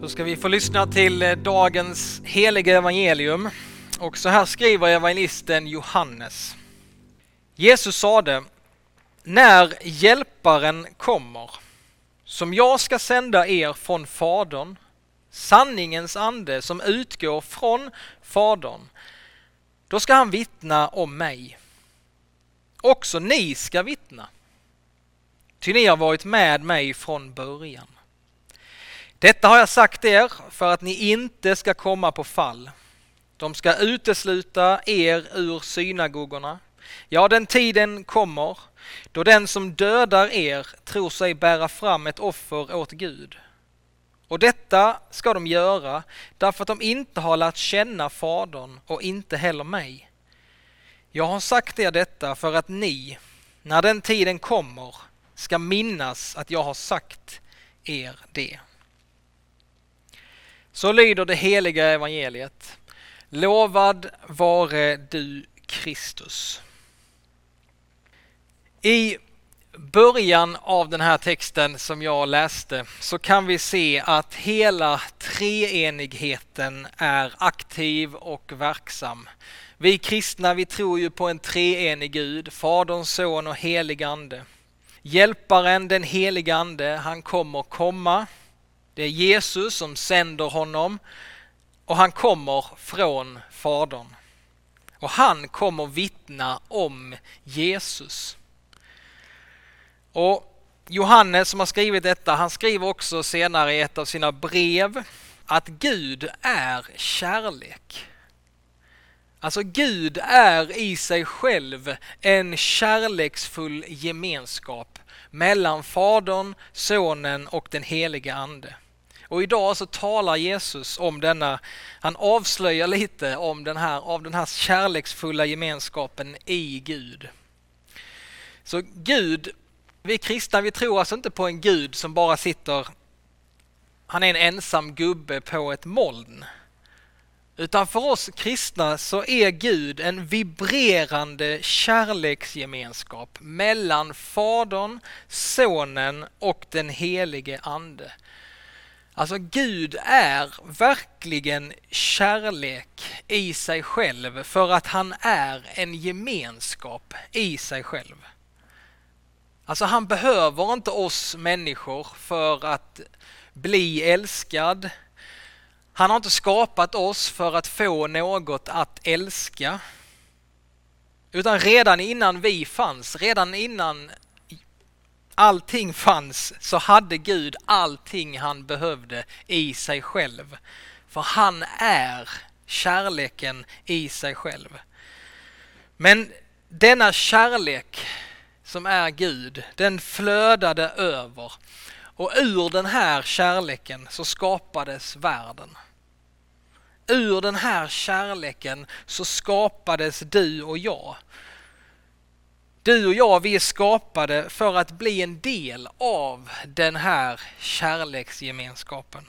Då ska vi få lyssna till eh, dagens heliga evangelium. Och så här skriver evangelisten Johannes. Jesus sade, när hjälparen kommer, som jag ska sända er från Fadern, sanningens ande som utgår från Fadern, då ska han vittna om mig. Också ni ska vittna, ty ni har varit med mig från början. Detta har jag sagt er för att ni inte ska komma på fall. De ska utesluta er ur synagogorna. Ja, den tiden kommer då den som dödar er tror sig bära fram ett offer åt Gud. Och detta ska de göra därför att de inte har lärt känna Fadern och inte heller mig. Jag har sagt er detta för att ni, när den tiden kommer, ska minnas att jag har sagt er det. Så lyder det heliga evangeliet. Lovad vare du Kristus. I början av den här texten som jag läste så kan vi se att hela treenigheten är aktiv och verksam. Vi kristna vi tror ju på en treenig Gud, Fadern, Son och helig Ande. Hjälparen, den helige Ande, han kommer komma det är Jesus som sänder honom och han kommer från Fadern. Och han kommer vittna om Jesus. Och Johannes som har skrivit detta, han skriver också senare i ett av sina brev att Gud är kärlek. Alltså Gud är i sig själv en kärleksfull gemenskap mellan Fadern, Sonen och den helige Ande. Och idag så talar Jesus om denna, han avslöjar lite om den här, av den här kärleksfulla gemenskapen i Gud. Så Gud, vi kristna vi tror alltså inte på en Gud som bara sitter, han är en ensam gubbe på ett moln. Utan för oss kristna så är Gud en vibrerande kärleksgemenskap mellan Fadern, Sonen och den helige Ande. Alltså Gud är verkligen kärlek i sig själv för att han är en gemenskap i sig själv. Alltså han behöver inte oss människor för att bli älskad. Han har inte skapat oss för att få något att älska. Utan redan innan vi fanns, redan innan allting fanns så hade Gud allting han behövde i sig själv. För han är kärleken i sig själv. Men denna kärlek som är Gud, den flödade över och ur den här kärleken så skapades världen. Ur den här kärleken så skapades du och jag. Du och jag, vi är skapade för att bli en del av den här kärleksgemenskapen.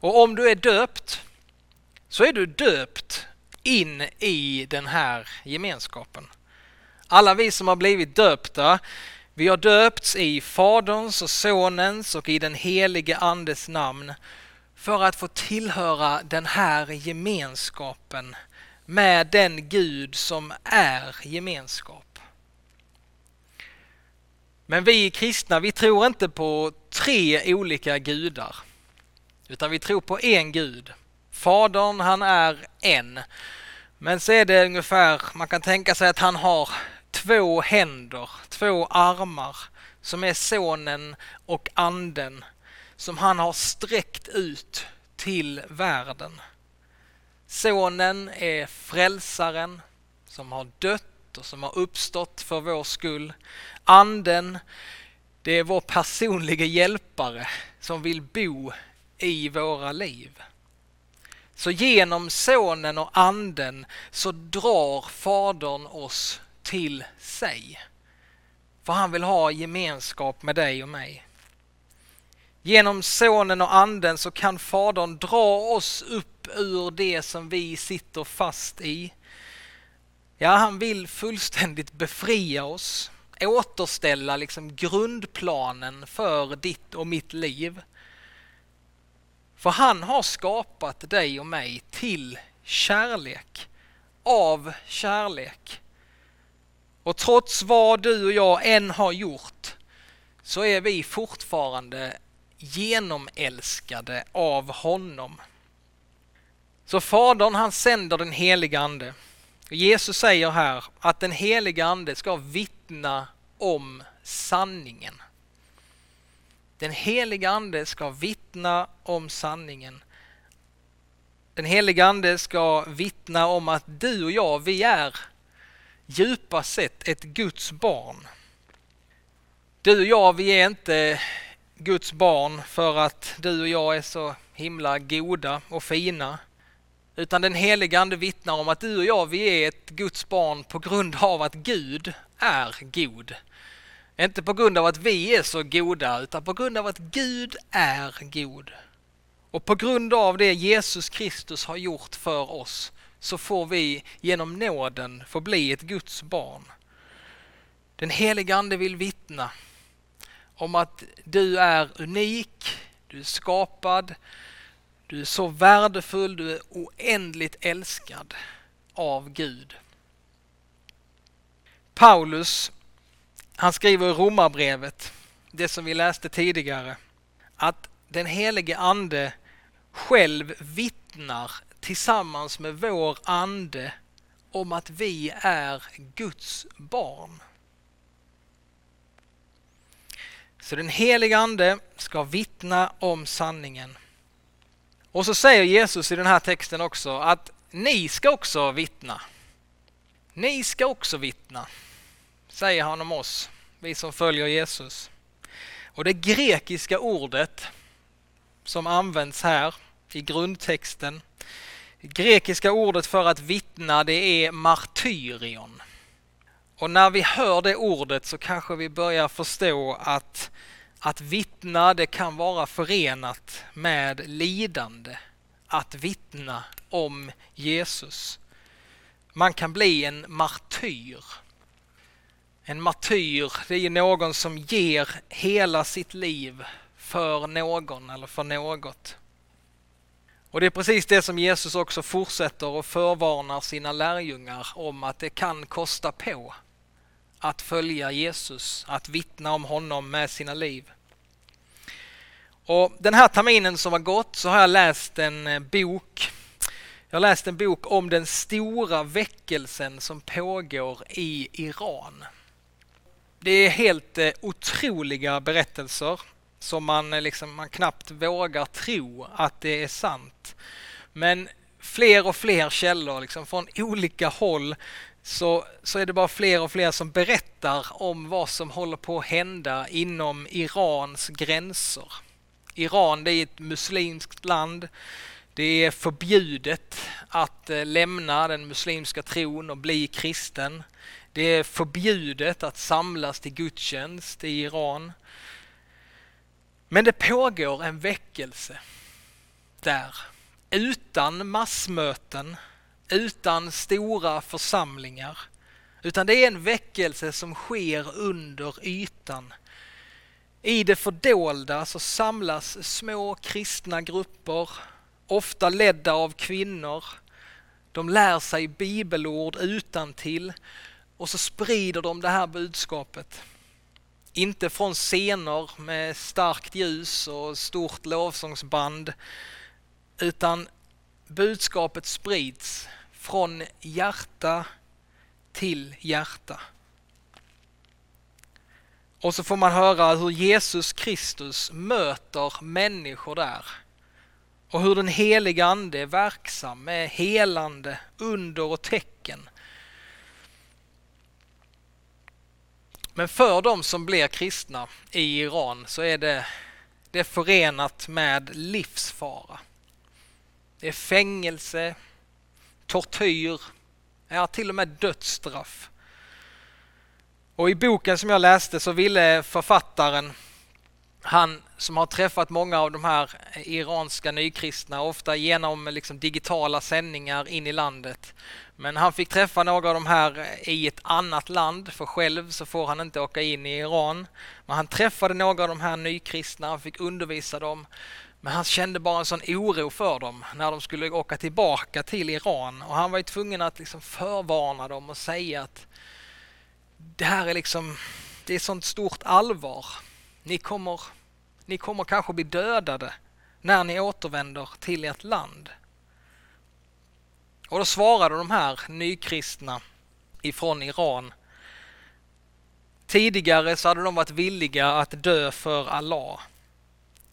Och om du är döpt så är du döpt in i den här gemenskapen. Alla vi som har blivit döpta, vi har döpts i Faderns och Sonens och i den helige Andes namn för att få tillhöra den här gemenskapen med den Gud som är gemenskap. Men vi kristna, vi tror inte på tre olika gudar. Utan vi tror på en Gud. Fadern, han är en. Men så är det ungefär, man kan tänka sig att han har två händer, två armar som är sonen och anden som han har sträckt ut till världen. Sonen är frälsaren som har dött och som har uppstått för vår skull. Anden, det är vår personliga hjälpare som vill bo i våra liv. Så genom sonen och anden så drar Fadern oss till sig. För han vill ha gemenskap med dig och mig. Genom sonen och anden så kan Fadern dra oss upp ur det som vi sitter fast i. Ja, han vill fullständigt befria oss återställa liksom grundplanen för ditt och mitt liv. För han har skapat dig och mig till kärlek, av kärlek. Och trots vad du och jag än har gjort så är vi fortfarande genomälskade av honom. Så Fadern han sänder den heliga Ande. Jesus säger här att den heliga Ande ska vittna om sanningen. Den heliga Ande ska vittna om sanningen. Den heliga Ande ska vittna om att du och jag, vi är djupast sett ett Guds barn. Du och jag, vi är inte Guds barn för att du och jag är så himla goda och fina. Utan den heliga Ande vittnar om att du och jag, vi är ett Guds barn på grund av att Gud är god. Inte på grund av att vi är så goda, utan på grund av att Gud är god. Och på grund av det Jesus Kristus har gjort för oss så får vi genom nåden få bli ett Guds barn. Den heliga Ande vill vittna om att du är unik, du är skapad, du är så värdefull, du är oändligt älskad av Gud. Paulus, han skriver i Romarbrevet, det som vi läste tidigare, att den helige Ande själv vittnar tillsammans med vår ande om att vi är Guds barn. Så den heliga Ande ska vittna om sanningen. Och så säger Jesus i den här texten också att ni ska också vittna. Ni ska också vittna, säger han om oss, vi som följer Jesus. Och det grekiska ordet som används här i grundtexten, det grekiska ordet för att vittna det är martyrion. Och när vi hör det ordet så kanske vi börjar förstå att att vittna det kan vara förenat med lidande. Att vittna om Jesus. Man kan bli en martyr. En martyr det är någon som ger hela sitt liv för någon eller för något. Och det är precis det som Jesus också fortsätter och förvarnar sina lärjungar om att det kan kosta på att följa Jesus, att vittna om honom med sina liv. Och Den här terminen som har gått så har jag läst en eh, bok. Jag har läst en bok om den stora väckelsen som pågår i Iran. Det är helt eh, otroliga berättelser som man, eh, liksom, man knappt vågar tro att det är sant. Men fler och fler källor liksom, från olika håll så, så är det bara fler och fler som berättar om vad som håller på att hända inom Irans gränser. Iran det är ett muslimskt land. Det är förbjudet att eh, lämna den muslimska tron och bli kristen. Det är förbjudet att samlas till gudstjänst i Iran. Men det pågår en väckelse där utan massmöten, utan stora församlingar. Utan det är en väckelse som sker under ytan i det fördolda så samlas små kristna grupper, ofta ledda av kvinnor. De lär sig bibelord utan till och så sprider de det här budskapet. Inte från scener med starkt ljus och stort lovsångsband utan budskapet sprids från hjärta till hjärta. Och så får man höra hur Jesus Kristus möter människor där. Och hur den heliga Ande är verksam med helande, under och tecken. Men för de som blir kristna i Iran så är det, det är förenat med livsfara. Det är fängelse, tortyr, ja till och med dödsstraff. Och i boken som jag läste så ville författaren, han som har träffat många av de här iranska nykristna, ofta genom liksom digitala sändningar in i landet. Men han fick träffa några av de här i ett annat land, för själv så får han inte åka in i Iran. Men han träffade några av de här nykristna, han fick undervisa dem. Men han kände bara en sån oro för dem när de skulle åka tillbaka till Iran och han var ju tvungen att liksom förvarna dem och säga att det här är liksom, det är sånt stort allvar. Ni kommer, ni kommer kanske bli dödade när ni återvänder till ert land. Och då svarade de här nykristna ifrån Iran. Tidigare så hade de varit villiga att dö för Allah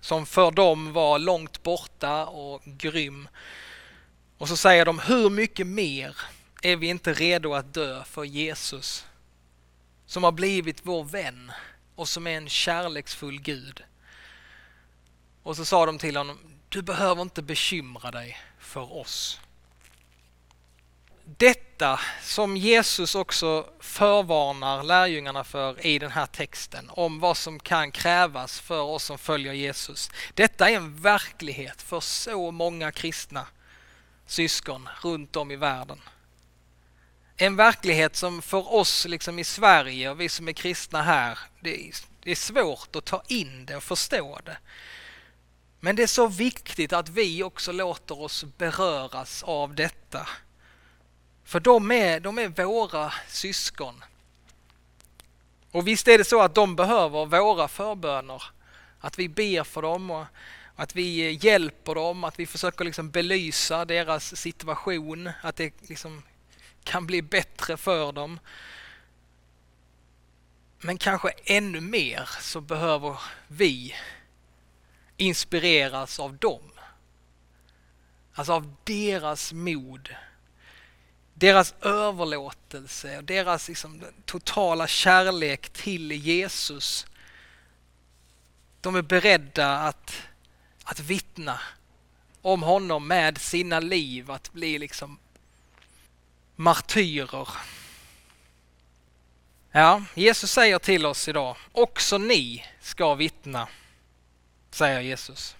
som för dem var långt borta och grym. Och så säger de, hur mycket mer är vi inte redo att dö för Jesus som har blivit vår vän och som är en kärleksfull Gud. Och så sa de till honom, du behöver inte bekymra dig för oss. Detta som Jesus också förvarnar lärjungarna för i den här texten om vad som kan krävas för oss som följer Jesus. Detta är en verklighet för så många kristna syskon runt om i världen. En verklighet som för oss liksom i Sverige och vi som är kristna här, det är, svårt att ta in det och förstå det. Men det är så viktigt att vi också låter oss beröras av detta för de är, de är våra syskon. Och visst är det så att de behöver våra förböner. Att vi ber för dem och att vi hjälper dem, att vi försöker liksom belysa deras situation, att det liksom kan bli bättre för dem. Men kanske ännu mer så behöver vi inspireras av dem. Alltså av deras mod deras överlåtelse och deras liksom, totala kärlek till Jesus. De är beredda att, att vittna om honom med sina liv, att bli liksom martyrer. Ja, Jesus säger till oss idag, också ni ska vittna, säger Jesus.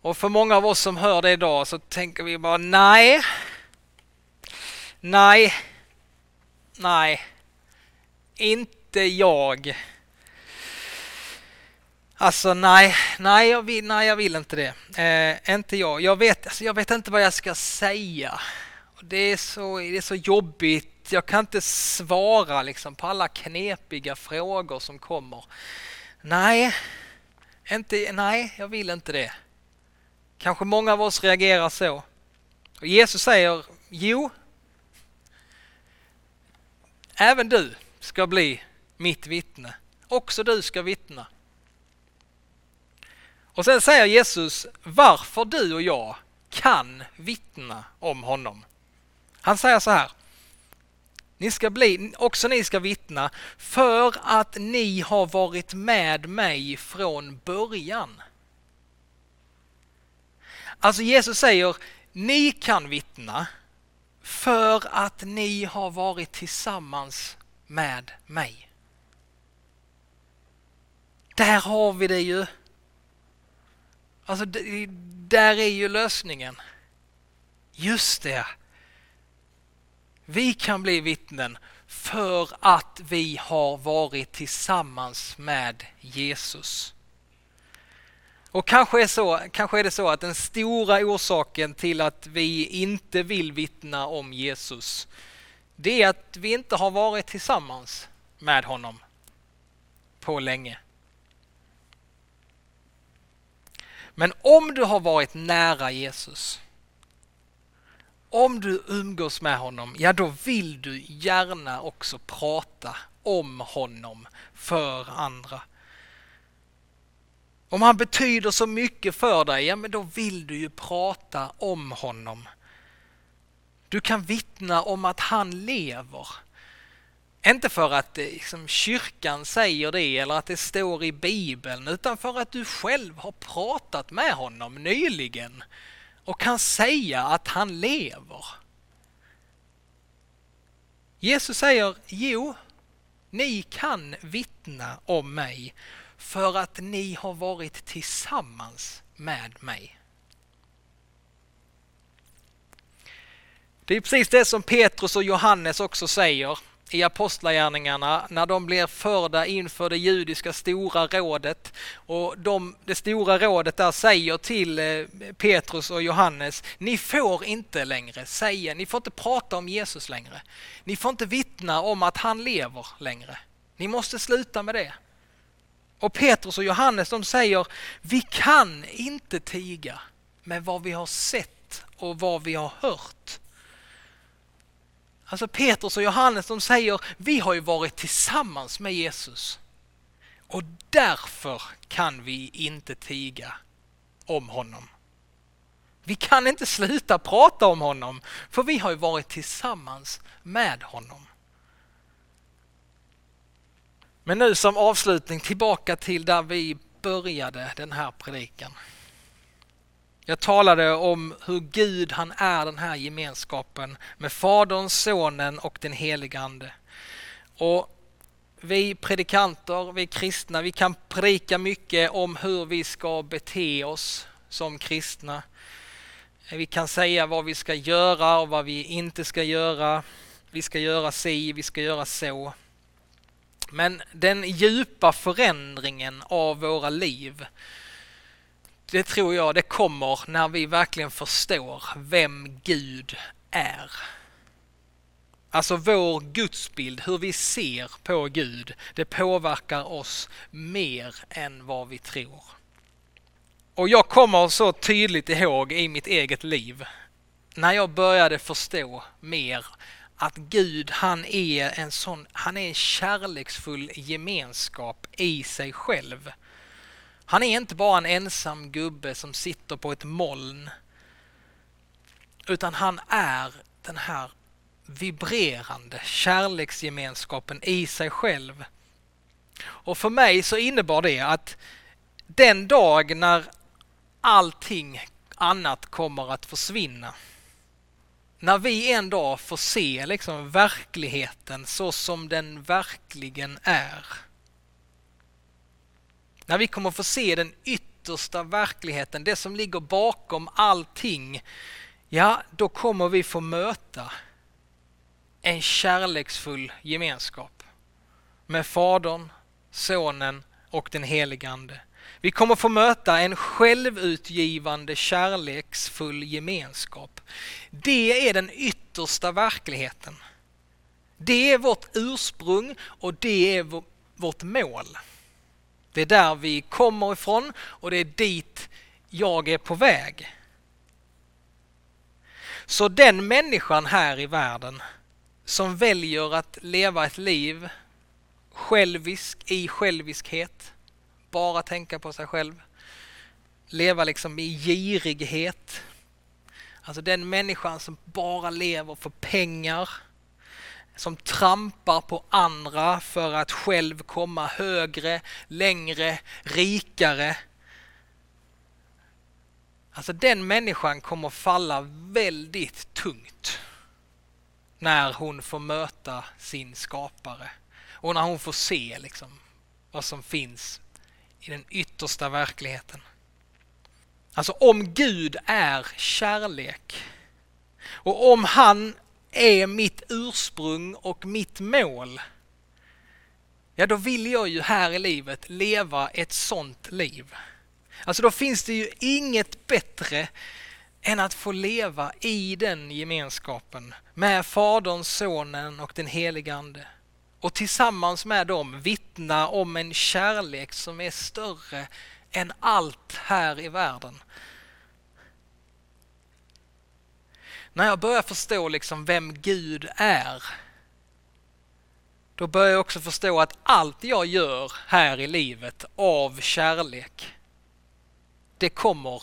Och för många av oss som hör det idag så tänker vi bara nej, Nej. Nej. Inte jag. Alltså nej, nej jag vill, nej, jag vill inte det. Eh, inte jag. Jag vet, alltså, jag vet inte vad jag ska säga. Det är, så, det är så jobbigt. Jag kan inte svara liksom, på alla knepiga frågor som kommer. Nej, inte, nej, jag vill inte det. Kanske många av oss reagerar så. Och Jesus säger, jo, Även du ska bli mitt vittne. Också du ska vittna. Och sen säger Jesus varför du och jag kan vittna om honom. Han säger så här. Ni ska bli, också ni ska vittna för att ni har varit med mig från början. Alltså Jesus säger, ni kan vittna för att ni har varit tillsammans med mig. Där har vi det ju. Alltså, där är ju lösningen. Just det. Vi kan bli vittnen för att vi har varit tillsammans med Jesus. Och kanske är, så, kanske är det så att den stora orsaken till att vi inte vill vittna om Jesus, det är att vi inte har varit tillsammans med honom på länge. Men om du har varit nära Jesus, om du umgås med honom, ja då vill du gärna också prata om honom för andra. Om han betyder så mycket för dig, ja men då vill du ju prata om honom. Du kan vittna om att han lever. Inte för att eh, liksom, kyrkan säger det eller att det står i Bibeln utan för att du själv har pratat med honom nyligen och kan säga att han lever. Jesus säger, jo, ni kan vittna om mig för att ni har varit tillsammans med mig. Det är precis det som Petrus och Johannes också säger i Apostlagärningarna när de blir förda inför det judiska stora rådet och de, det stora rådet där säger till eh, Petrus och Johannes, ni får inte längre säga, ni får inte prata om Jesus längre. Ni får inte vittna om att han lever längre. Ni måste sluta med det. Och Petrus och Johannes de säger, vi kan inte tiga med vad vi har sett och vad vi har hört. Alltså Petrus och Johannes de säger, vi har ju varit tillsammans med Jesus och därför kan vi inte tiga om honom. Vi kan inte sluta prata om honom för vi har ju varit tillsammans med honom. Men nu som avslutning tillbaka till där vi började den här predikan. Jag talade om hur Gud han är den här gemenskapen med Fadern, Sonen och den helige Ande. Och vi predikanter, vi kristna, vi kan predika mycket om hur vi ska bete oss som kristna. Vi kan säga vad vi ska göra och vad vi inte ska göra. Vi ska göra si, vi ska göra så. Men den djupa förändringen av våra liv det tror jag det kommer när vi verkligen förstår vem Gud är. Alltså vår gudsbild, hur vi ser på Gud, det påverkar oss mer än vad vi tror. Och jag kommer så tydligt ihåg i mitt eget liv när jag började förstå mer att Gud han är en sån, han är en kärleksfull gemenskap i sig själv. Han är inte bara en ensam gubbe som sitter på ett moln. Utan han är den här vibrerande kärleksgemenskapen i sig själv. Och för mig så innebar det att den dag när allting annat kommer att försvinna. När vi en dag får se liksom verkligheten så som den verkligen är när vi kommer få se den yttersta verkligheten, det som ligger bakom allting, ja, då kommer vi få möta en kärleksfull gemenskap med Fadern, Sonen och den helige Ande. Vi kommer få möta en självutgivande kärleksfull gemenskap. Det är den yttersta verkligheten. Det är vårt ursprung och det är vårt mål. Det är där vi kommer ifrån och det är dit jag är på väg. Så den människan här i världen som väljer att leva ett liv självisk i själviskhet, bara tänka på sig själv, leva liksom i girighet. Alltså den människan som bara lever för pengar, som trampar på andra för att själv komma högre, längre, rikare. Alltså den människan kommer falla väldigt tungt när hon får möta sin skapare och när hon får se liksom vad som finns i den yttersta verkligheten. Alltså om Gud är kärlek och om han är mitt ursprung och mitt mål, ja då vill jag ju här i livet leva ett sånt liv. Alltså då finns det ju inget bättre än att få leva i den gemenskapen med Fadern, Sonen och den helige Ande. Och tillsammans med dem vittna om en kärlek som är större än allt här i världen. När jag börjar förstå liksom vem Gud är, då börjar jag också förstå att allt jag gör här i livet av kärlek, det kommer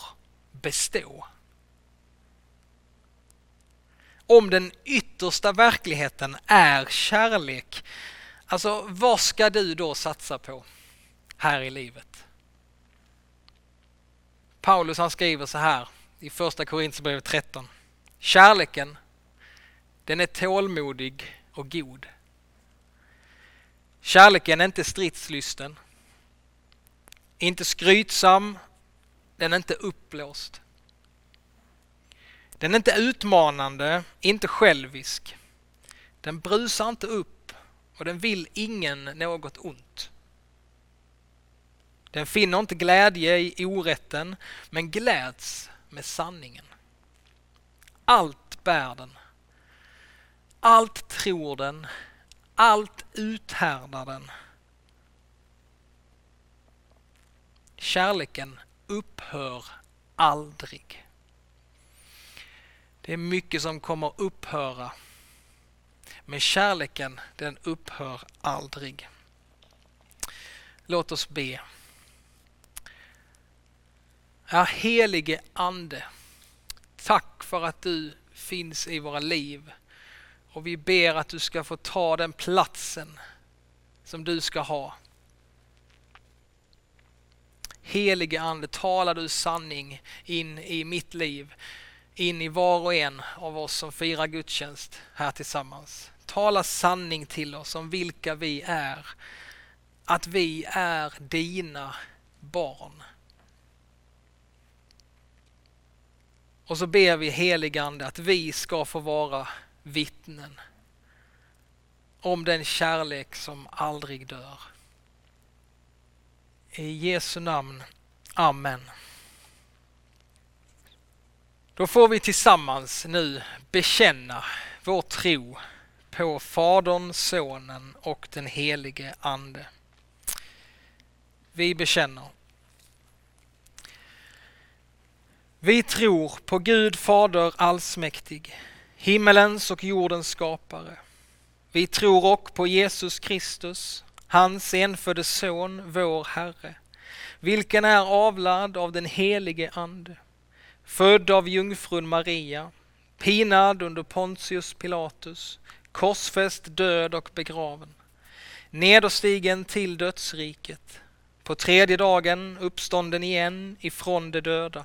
bestå. Om den yttersta verkligheten är kärlek, alltså vad ska du då satsa på här i livet? Paulus han skriver så här i första Korinthierbrevet 13. Kärleken, den är tålmodig och god. Kärleken är inte stridslysten, inte skrytsam, den är inte uppblåst. Den är inte utmanande, inte självisk. Den brusar inte upp och den vill ingen något ont. Den finner inte glädje i orätten, men gläds med sanningen. Allt bär den. Allt tror den. Allt uthärdar den. Kärleken upphör aldrig. Det är mycket som kommer upphöra. Men kärleken den upphör aldrig. Låt oss be. Ja, helige Ande, tack för att du finns i våra liv. Och vi ber att du ska få ta den platsen som du ska ha. Helige Ande, talar du sanning in i mitt liv, in i var och en av oss som firar gudstjänst här tillsammans. Tala sanning till oss om vilka vi är, att vi är dina barn. Och så ber vi heligande att vi ska få vara vittnen om den kärlek som aldrig dör. I Jesu namn. Amen. Då får vi tillsammans nu bekänna vår tro på Fadern, Sonen och den helige Ande. Vi bekänner. Vi tror på Gud Fader allsmäktig, himmelens och jordens skapare. Vi tror också på Jesus Kristus, hans enfödde Son, vår Herre, vilken är avlad av den helige Ande, född av jungfrun Maria, pinad under Pontius Pilatus, korsfäst, död och begraven, nederstigen till dödsriket, på tredje dagen uppstånden igen ifrån de döda,